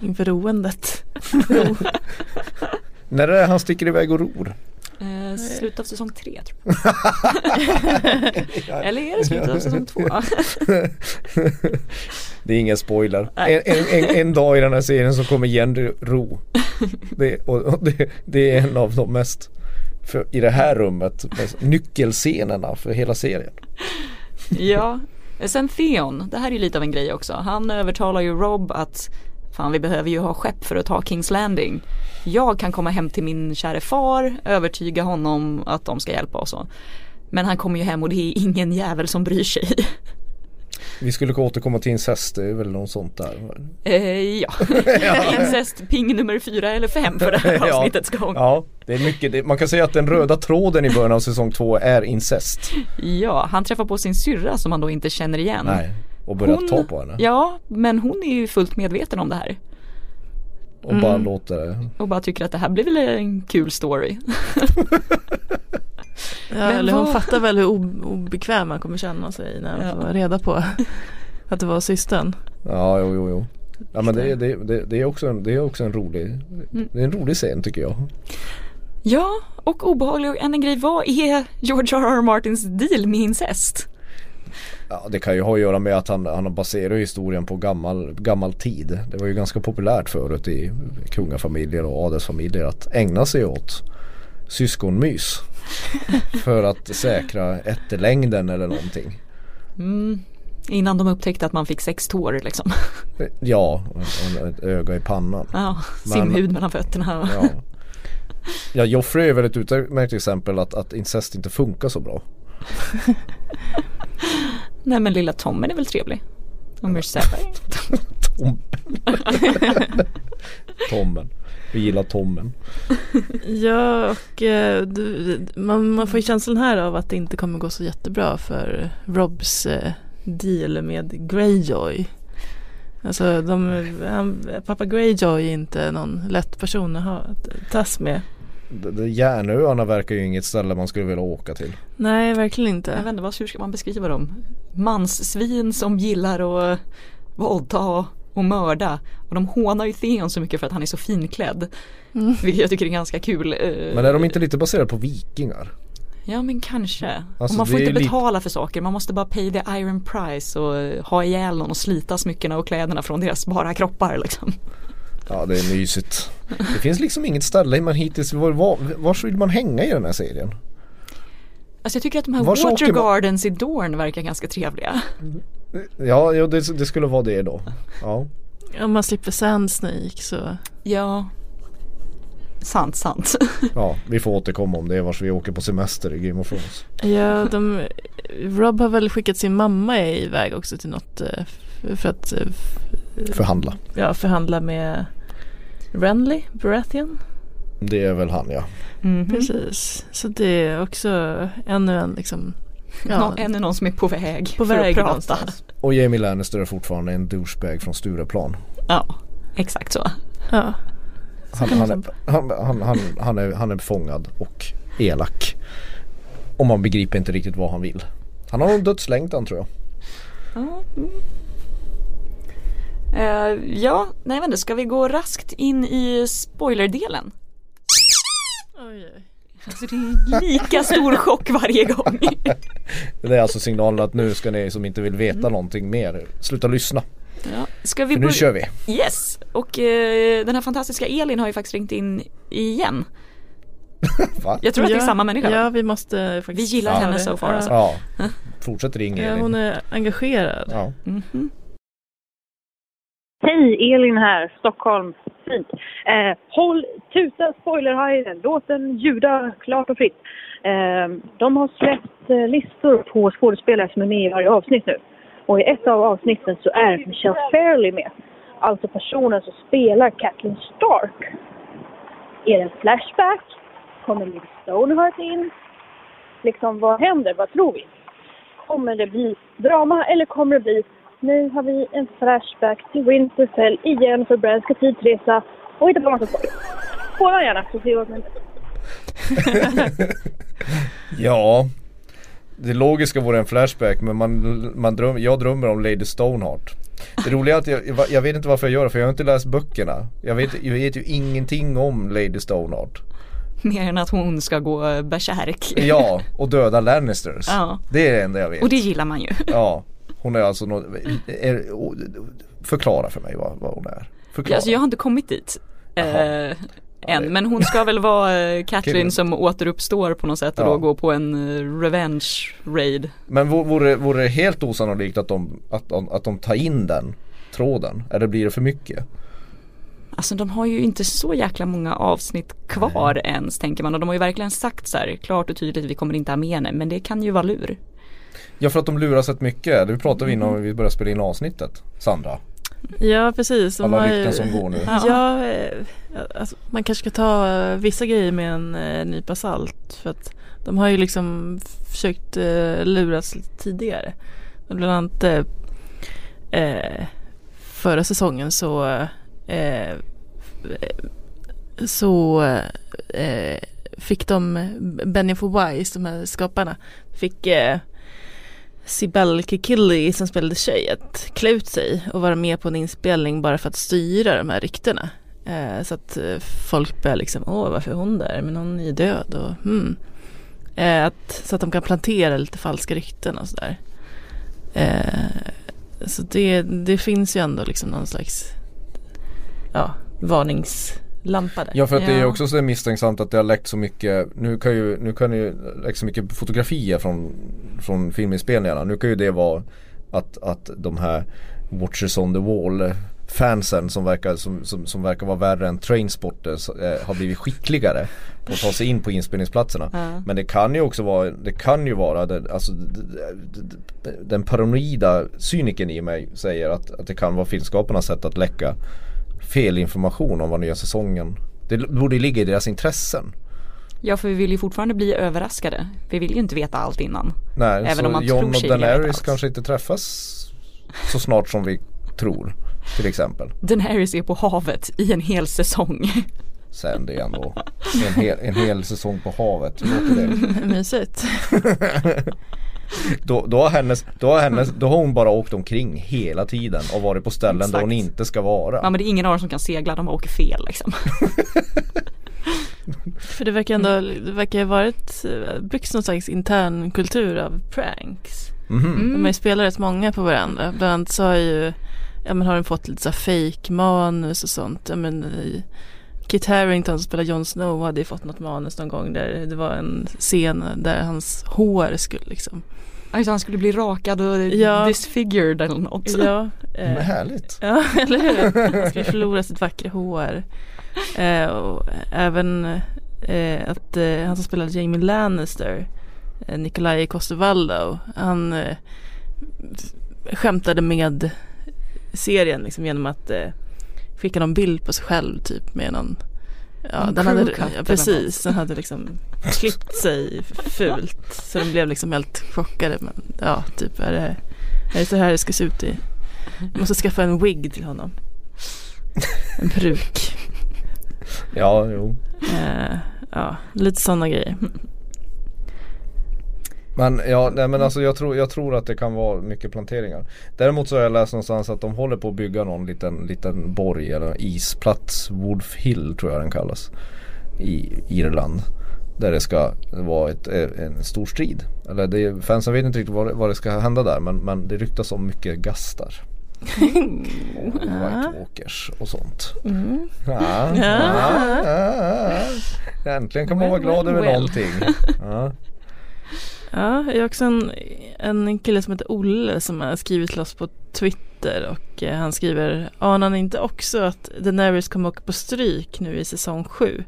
inför roendet. *laughs* När är det han sticker iväg och ror? Eh, slutet av säsong tre tror jag. *laughs* Eller är det slutet av säsong två? *laughs* Det är ingen spoiler. En, en, en, dag i den här serien så kommer Jenny ro. Det, och, det, det är en av de mest, för, i det här rummet, nyckelscenerna för hela serien. ja. Sen Theon, det här är lite av en grej också. Han övertalar ju Rob att Fan vi behöver ju ha skepp för att ta Kings Landing. Jag kan komma hem till min käre far, övertyga honom att de ska hjälpa oss. Men han kommer ju hem och det är ingen jävel som bryr sig. *laughs* Vi skulle återkomma till incest, det är väl något sånt där. Eh, ja, *laughs* incest ping nummer fyra eller fem för det här *laughs* Ja. avsnittets gång. Ja, det är mycket, det, man kan säga att den röda tråden i början av säsong två är incest. Ja, han träffar på sin syrra som han då inte känner igen. Nej, och börjar ta på henne. Ja, men hon är ju fullt medveten om det här. Och bara låter det. Och bara tycker att det här blir väl en kul story. *laughs* Ja, Men eller hon fattar väl hur ob- obekväm han kommer känna sig när han Ja. får reda på *laughs* att det var systern. Ja, jo, jo, jo. Ja men det, det, det, det, är också en, det är också en rolig, det är en rolig scen tycker jag. Ja, och obehaglig och än en grej, vad är George R.R. Martins deal med incest? Ja det kan ju ha att göra med att han, han baserar historien på gammal, gammal tid. Det var ju ganska populärt förut i kungafamiljer och adelsfamiljer att ägna sig åt syskonmys. *laughs* för att säkra ättelängden eller någonting. Mm, innan de upptäckte att man fick sex tår liksom. Ja, och ett öga i pannan. Ja, simhud mellan fötterna. Ja. Ja, Joffrey är väl ett utmärkt exempel att, att incest inte funkar så bra. *laughs* Nej men lilla Tommen är väl trevlig. Och Mercedes. Tom. Tommen. Vi gillar Tommen. Ja, och eh, du, man, man får ju känslan här av att det inte kommer gå så jättebra för Robs eh, deal med Greyjoy. Alltså de, han, pappa Greyjoy är inte någon lätt person att ha att tas med. Järnöarna verkar ju inget ställe man skulle vilja åka till. Nej, verkligen Jag inte. vet inte, vad- hur ska man beskriva dem? Manssvin som gillar att våldta och mörda. Och de hånar ju Theon så mycket för att han är så finklädd. Mm. Vilket jag tycker är ganska kul. eh, Men är de inte lite baserade på vikingar? Ja men kanske. Alltså, och man får inte lite- betala för saker, man måste bara pay the iron price och ha ihjäl någon och slita smyckena och kläderna från deras bara kroppar liksom. Ja det är mysigt. Det finns liksom inget ställe man hittills, var, var, var vill man hänga i den här serien? Alltså jag tycker att de här Vars water gardens i Dorn verkar ganska trevliga. Ja, ja det, det skulle vara det då. Ja. Om man slipper Sand Snake så. Ja. Sant, sant. *laughs* ja, vi får återkomma om det vars vi åker på semester i Game of Thrones. Ja, de, Rob har väl skickat sin mamma iväg också till något eh, för att eh, Förhandla. ja, förhandla med Renly, Baratheon. Det är väl han ja. Mhm. Precis, så det är också ännu en liksom Ja. ja, ännu någon som är på väg på för väg att prata. någonstans. Och Jamie Lannister är fortfarande en douchebag från Stureplan. Ja, exakt så. Ja, Han, han, är, han, han, han, han, är, han är fångad och elak. Och man begriper inte riktigt vad han vill. Han har en dödslängtan tror jag. Ja, mm. Eh, ja, nej inte, ska vi gå raskt in i spoilerdelen? Oj, oj. Alltså det är lika stor chock varje gång. *laughs* Det är alltså signalen att nu ska ni som inte vill veta någonting mer sluta lyssna. Ja, ska vi För nu kör vi. Yes, och eh, den här fantastiska Elin har ju faktiskt ringt in igen. *laughs* Va? Jag tror att det är Ja, samma människa. Ja, vi måste faktiskt Vi gillar ta henne det. so far, Ja. alltså. Ja. *laughs* Fortsätt ring Ja, Elin. hon är engagerad. Ja. Mhm. Hej, Elin här, Stockholm. Fint. Eh, håll tuta spoilerhajen, låt den ljuda klart och fritt. Eh, de har släppt eh, listor på skådespelare som är med i varje avsnitt nu. Och i ett av avsnitten så är Michelle Fairley med. Alltså personen som spelar Kathleen Stark. Är det en flashback? Kommer Liv Stoneheart in? Liksom, vad händer? Vad tror vi? Kommer det bli drama eller kommer det bli nu har vi en flashback till Winterfell igen för Bran ska tidsresa och hitta på massa saker. Kolla gärna så ser vi vad som händer. Ja. Det logiska vore en flashback men man, man dröm, jag drömmer om Lady Stoneheart. Det roliga är att jag, jag- jag vet inte varför jag gör det för jag har inte läst böckerna. Jag vet, jag vet ju ingenting om Lady Stoneheart. Mer än att hon ska gå bärsärk. Ja, och döda Lannisters. Ja. Det är det enda jag vet. Och det gillar man ju. Ja, hon är alltså något, är, förklara för mig vad, vad hon är. Förklara. Ja, alltså jag har inte kommit dit. Eh, än, men hon ska väl vara eh, *laughs* Killen. som återuppstår på något sätt och Ja. då går på en eh, revenge raid. Men vo- vore, vore det helt osannolikt att de, att, de, att de tar in den tråden? Eller blir det för mycket? Alltså de har ju inte så jäkla många avsnitt kvar ens tänker man och de har ju verkligen sagt så här klart och tydligt vi kommer inte ha med henne men det kan ju vara lur. Ja för att de luras rätt mycket. Det pratade vi Mm. innan vi började spela in avsnittet. Sandra. Ja precis. Alla rykten som går nu. Ja. Ja, eh, alltså, man kanske ska ta eh, vissa grejer med en eh, nypa salt. För att de har ju liksom försökt eh, luras tidigare. Bland annat eh, förra säsongen så eh, så fick de Benioff och Wise, de här skaparna, fick Sibel Kikili som spelade tjej att klä ut sig och vara med på en inspelning bara för att styra de här ryktena. Eh, så att eh, folk börjar liksom, åh varför är hon där? Men hon är ju död och hmm. Eh, att, så att de kan plantera lite falska rykten och sådär. Eh, så det, det finns ju ändå liksom någon slags ja, varningslampa där. Ja för att det är Ja. också så misstänksamt att det har läckt så mycket Nu kan ju, nu kan ju läckt så mycket fotografier från, från filminspelningarna Nu kan ju det vara att, att de här Watchers on the wall fansen som verkar, som, som, som verkar vara värre än trainspotters eh, har blivit skickligare på att ta sig in på inspelningsplatserna. Ja. Men det kan ju också vara, det kan ju vara det, alltså, den paranoida cyniken i mig säger att, att det kan vara filmskaparnas sätt att läcka fel information om vad nya säsongen Det borde ligga i deras intressen. Ja för vi vill ju fortfarande bli överraskade. Vi vill ju inte veta allt innan. Nej, Även så om man John tror och Daenerys kanske inte träffas så snart som vi tror. Till exempel. Daenerys är på havet i en hel säsong. Sen det ändå. En hel, en hel säsong på havet. *laughs* Mysigt. *laughs* Då, då, har hennes, då, har hennes, då har hon bara åkt omkring hela tiden och varit på ställen där Exakt. hon inte ska vara. Ja men det är ingen av dem som kan segla, de åker fel liksom. *laughs* För det verkar ändå, det verkar ha varit, eh, byggts någon slags intern kultur av pranks. Mhm. De har ju spelat rätt många på varandra. Bland annat så har ju, ja men har de fått lite så här fake manus och sånt. Ja men i- Kit Harington som spelar Jon Snow hade ju fått något manus någon gång där det var en scen där hans hår skulle liksom. Alltså han skulle bli rakad och Ja. disfigured eller något. Ja, Men eh, härligt. ja *laughs* eller hur? Han skulle förlora sitt vackra hår. Eh, och även eh, att eh, han som spelade Jamie Lannister, eh, Nikolaj Coster-Waldau, han eh, skämtade med serien liksom genom att eh, skicka någon bild på sig själv typ med någon Ja, En den hade, ja precis, den hade liksom klippt sig fult Så de blev liksom helt chockade men ja, typ är det, är det så här det ska se ut i Jag måste skaffa en wig till honom. En peruk. Ja, jo. eh, Ja, lite sådana grejer Men ja, nej men alltså jag tror, jag tror att det kan vara mycket planteringar. Däremot så har jag läst någonstans att de håller på att bygga någon liten, liten borg eller isplats. Wolf Hill tror jag den kallas. I Irland. Där det ska vara ett, eh, en stor strid. Eller det, fansen vet inte riktigt vad det, vad det ska hända där men, men det ryktas om mycket gastar. *laughs* Och White Walkers och sånt. mm. Ja, ja, ja. *laughs* Äntligen kan man vara glad well, över well. någonting. Ja. Ja, jag har också en, en kille som heter Olle som har skrivit till oss på Twitter och eh, han skriver Anar ni inte också att Daenerys kommer åka på stryk nu i säsong 7?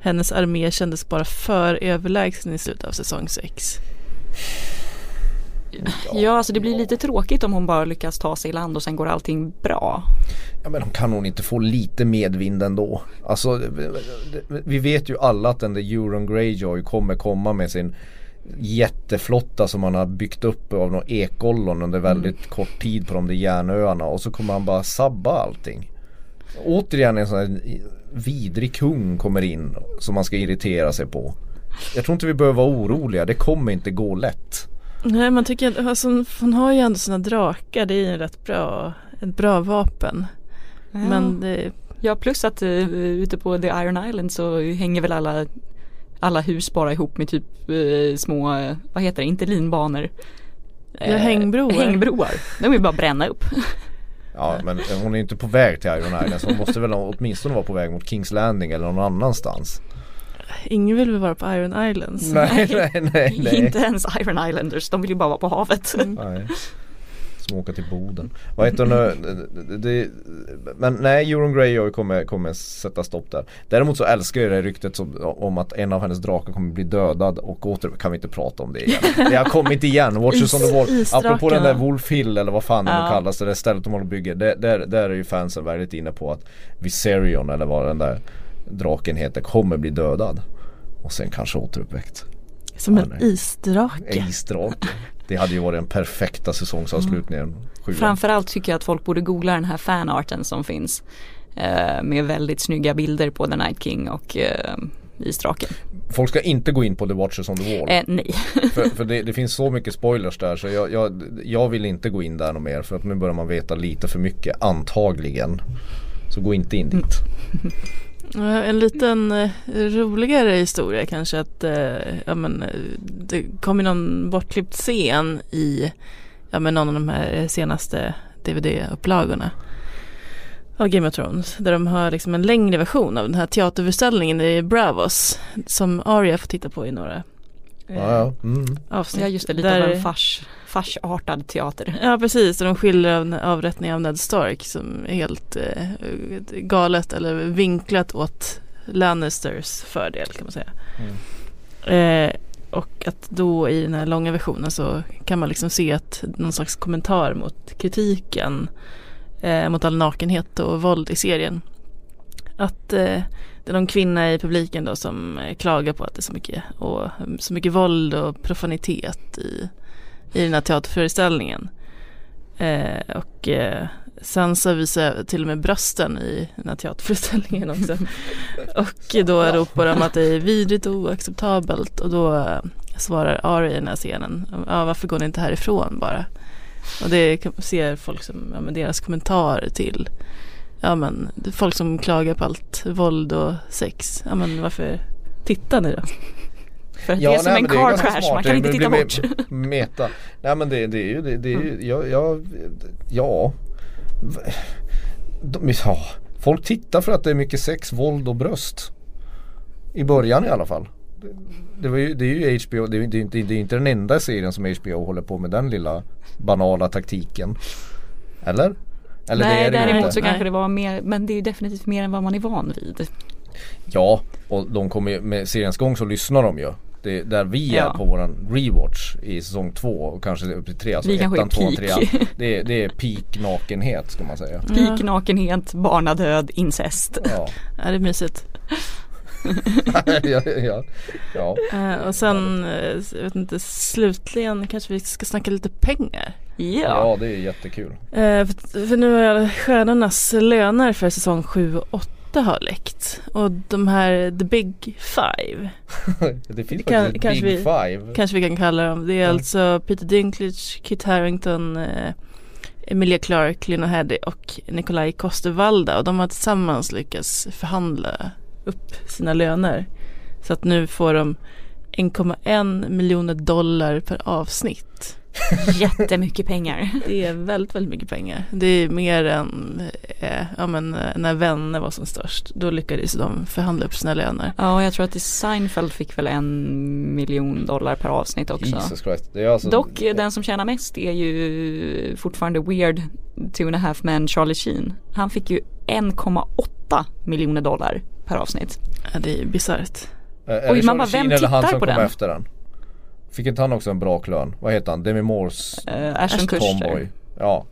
Hennes armé kändes bara för överlägsen i slutet av säsong 6. Ja alltså det blir lite tråkigt om hon bara lyckas ta sig i land och sen går allting bra. Ja men kan hon inte få lite medvind ändå? Alltså vi vet ju alla att den där Euron Greyjoy kommer komma med sin jätteflotta som han har byggt upp av någon ekollon under väldigt kort tid på de där järnöarna och så kommer han bara sabba allting. Återigen en sån här vidrig kung kommer in som man ska irritera sig på. Jag tror inte vi behöver vara oroliga, det kommer inte gå lätt. Nej man tycker att alltså, hon har ju ändå sina drakar, det är ju en rätt bra, ett bra vapen. Men det, Ja plus att uh, ute på The Iron Island så hänger väl alla alla hus bara ihop med typ eh, små, eh, vad heter det, inte linbanor. Ja, hängbroar. Hängbroar. De vill bara bränna upp. Ja men hon är inte på väg till Iron Island så hon måste väl åtminstone vara på väg mot Kings Landing eller någon annanstans. Ingen vill väl vara på Iron Islands? Nej nej nej. nej. *laughs* Inte ens Iron Islanders, de vill ju bara vara på havet. nej. Som åka till Boden. Vad heter nu? Det, det, men nej, Euron Greyjoy kommer, kommer sätta stopp där. Däremot så älskar jag det ryktet som, om att en av hennes drakar kommer bli dödad och åter kan vi inte prata om det igen. Det har kommit igen, Watchers on the Wall. Apropå den där Wolf Hill eller vad fan ja. det kallas, det där stället de håller och bygger. Där, där, där är ju fansen väldigt inne på att Viserion eller vad den där draken heter kommer bli dödad. Och sen kanske återuppväckt. Som en isdrake. Isdrake. Det hade ju varit den perfekta säsongsavslutningen. Mm. Framförallt tycker jag att folk borde googla den här fanarten som finns. Eh, med väldigt snygga bilder på The Night King och eh, isdraken. Folk ska inte gå in på The Watchers on the Wall. Eh, nej. *laughs* för, för det, det, finns så mycket spoilers där så jag, jag, jag vill inte gå in där något mer för att nu börjar man veta lite för mycket antagligen. Så gå inte in dit. *laughs* En liten eh, roligare historia kanske att eh, ja, men, eh, det kom någon bortklippt scen i ja, men någon av de här senaste DVD-upplagorna av Game of Thrones. Där de har liksom en längre version av den här teaterföreställningen i Bravos som Arya får titta på i några ja, ja. Mm. avsnitt. Ja just det, lite där, av en fars, farsartad teater. Ja precis, de skildrar avrättningen av Ned Stark som är helt eh, galet eller vinklat åt Lannisters fördel kan man säga. Mm. Eh, och att då i den här långa versionen så kan man liksom se att någon slags kommentar mot kritiken eh, mot all nakenhet och våld i serien. Att eh, det är någon kvinna i publiken då som eh, klagar på att det är så mycket, och, så mycket våld och profanitet i, i den här teaterföreställningen. Eh, och eh, Sansa visar till och med brösten i den här teaterföreställningen också. *laughs* och då ropar de att det är vidrigt och oacceptabelt och då eh, svarar Ari i den här scenen, ja varför går ni inte härifrån bara? Och det ser folk som, ja, men deras kommentar till ja men folk som klagar på allt våld och sex. Ja men varför tittar ni då? För att ja, det är som nej, en car crash, man kan inte titta bort. Meta. Nej men det, det är ju, det, det är ju, mm. ja, ja, ja. De, ja. Folk tittar för att det är mycket sex, våld och bröst. I början i alla fall. Det, det, var ju, det är ju HBO, det är, det, är inte, det är inte den enda serien som HBO håller på med den lilla banala taktiken. Eller? Eller Nej det är däremot så kanske det var mer men det är definitivt mer än vad man är van vid. Ja och de kommer ju med seriens gång så lyssnar de ju. Det, där vi ja. är på våran rewatch i säsong två och kanske upp till tre. Alltså vi ettan, tvåan, trean. *laughs* Det, det är peak nakenhet ska man säga. Peak nakenhet, barnadöd, incest. Ja, ja det är mysigt. *laughs* ja, ja, ja. Uh, och sen, uh, jag vet inte, slutligen kanske vi ska snacka lite pengar. Ja, ja det är jättekul. Uh, för, för, nu har stjärnornas löner för säsong 7 och 8 har läckt. Och de här The Big Five. *laughs* det finns kan, faktiskt Big vi, Five. Kanske vi kan kalla dem. Det är mm. alltså Peter Dinklage, Kit Harington, Emilia Clarke, Lena Headey och Nikolaj Kostervalda. Och de har tillsammans lyckats förhandla upp sina löner. Så att nu får de 1,1 miljoner dollar per avsnitt. Jättemycket pengar. Det är väldigt, väldigt mycket pengar. Det är mer än eh, ja, men, eh, när Vänner var som störst. Då lyckades de förhandla upp sina löner. Ja, jag tror att Seinfeld fick väl en miljon dollar per avsnitt också. Jesus Christ. Det är alltså... Dock, den som tjänar mest är ju fortfarande Weird Two and a Half Men Charlie Sheen. Han fick ju 1,8 miljoner dollar per avsnitt. Ja, det är bisarrt. Oj, man bara, vem tittar på den? Efter den? Fick inte han också en bra klön? Vad heter han? Demi Moores uh, Ashton Tomboy. Ja.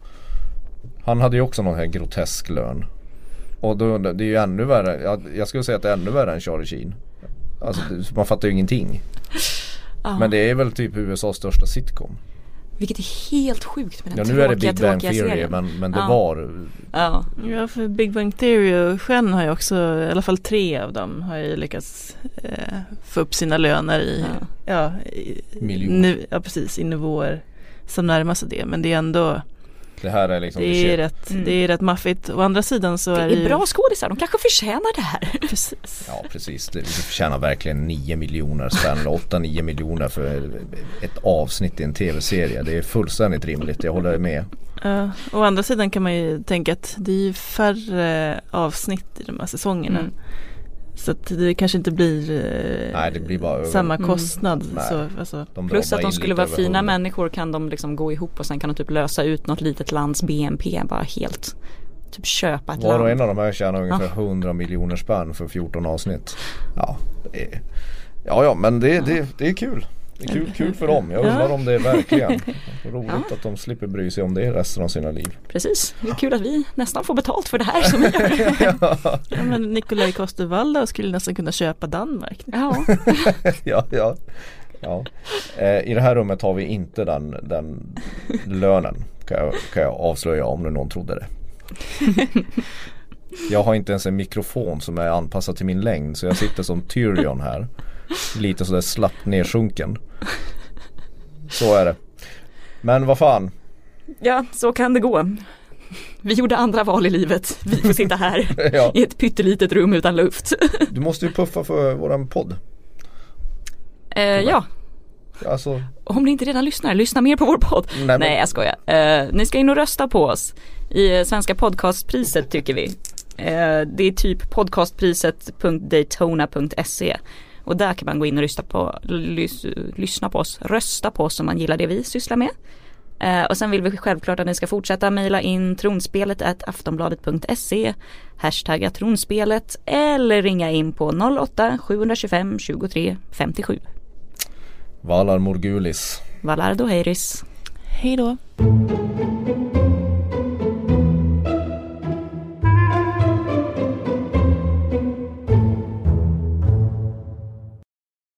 Han hade ju också någon här grotesk lön. Och då, det är ju ännu värre. Jag, jag skulle säga att det är ännu värre än Charlie Sheen. Alltså man fattar ju ingenting. *laughs* Men det är väl typ USAs största sitcom. Vilket är helt sjukt med den Ja nu är det Big Bang Theory men, men det ja. var Ja. ja för Big Bang Theory och Shen har ju också, i alla fall tre av dem har ju lyckats eh, få upp sina löner i, ja, ja, i, nu, ja precis i nivåer som närmar sig det men det är ändå Det här är liksom Det är, rätt, Mm. det är rätt maffigt. Å andra sidan så Det är är det ju bra skådisar, de kanske förtjänar det här. *laughs* Precis. Ja precis, det, det förtjänar verkligen 9 miljoner spänn, 8-9 miljoner för ett avsnitt i en tv-serie. Det är fullständigt rimligt, jag håller med. Ja, å andra sidan kan man ju tänka att det är ju färre avsnitt i de här säsongerna. Mm. Så att det kanske inte blir eh, Nej, det blir bara samma Mm. kostnad. Nej. Så, alltså, Plus att de skulle vara fina 100. människor kan de liksom gå ihop och sen kan de typ lösa ut något litet lands BNP bara helt Typ köpa ett Var och land. en av de här tjänar ungefär Ja. 100 miljoner spänn för 14 avsnitt. Ja, det är, ja, ja men det, det, det är kul. Kul, kul för dem. Jag undrar Ja. om det är verkligen. *laughs* Roligt Ja. att de slipper bry sig om det resten av sina liv. Precis, det är kul att vi nästan får betalt för det här som vi gör. *laughs* ja, men Nikolaj Coster-Waldau skulle nästan kunna köpa Danmark. Ja, *laughs* ja, ja. ja. Eh, I det här rummet har vi inte den, den lönen kan jag, kan jag avslöja om nu någon trodde det. Jag har inte ens en mikrofon som är anpassad till min längd så jag sitter som Tyrion här. Lite sådär slappt nedsjunken. Så är det. Men vad fan. ja, så kan det gå. Vi gjorde andra val i livet. Vi får sitta här *laughs* Ja, i ett pyttelitet rum utan luft. *laughs* du måste ju puffa för våran podd. Eh, ja, Alltså, om ni inte redan lyssnar, lyssna mer på vår podd. nej, men, Nej jag skojar. Eh, ni ska in och rösta på oss i Svenska podcastpriset tycker vi. Eh, det är typ podcastpriset.daytona.se och där kan man gå in och lyssna på, lys, lyssna på oss, rösta på oss om man gillar det vi sysslar med. Eh, och sen vill vi självklart att ni ska fortsätta mejla in tronspelet aftonbladet.se hashtagga tronspelet eller ringa in på 08 725 23 57. Valar Morgulis. Valardo Heiris. Hej då.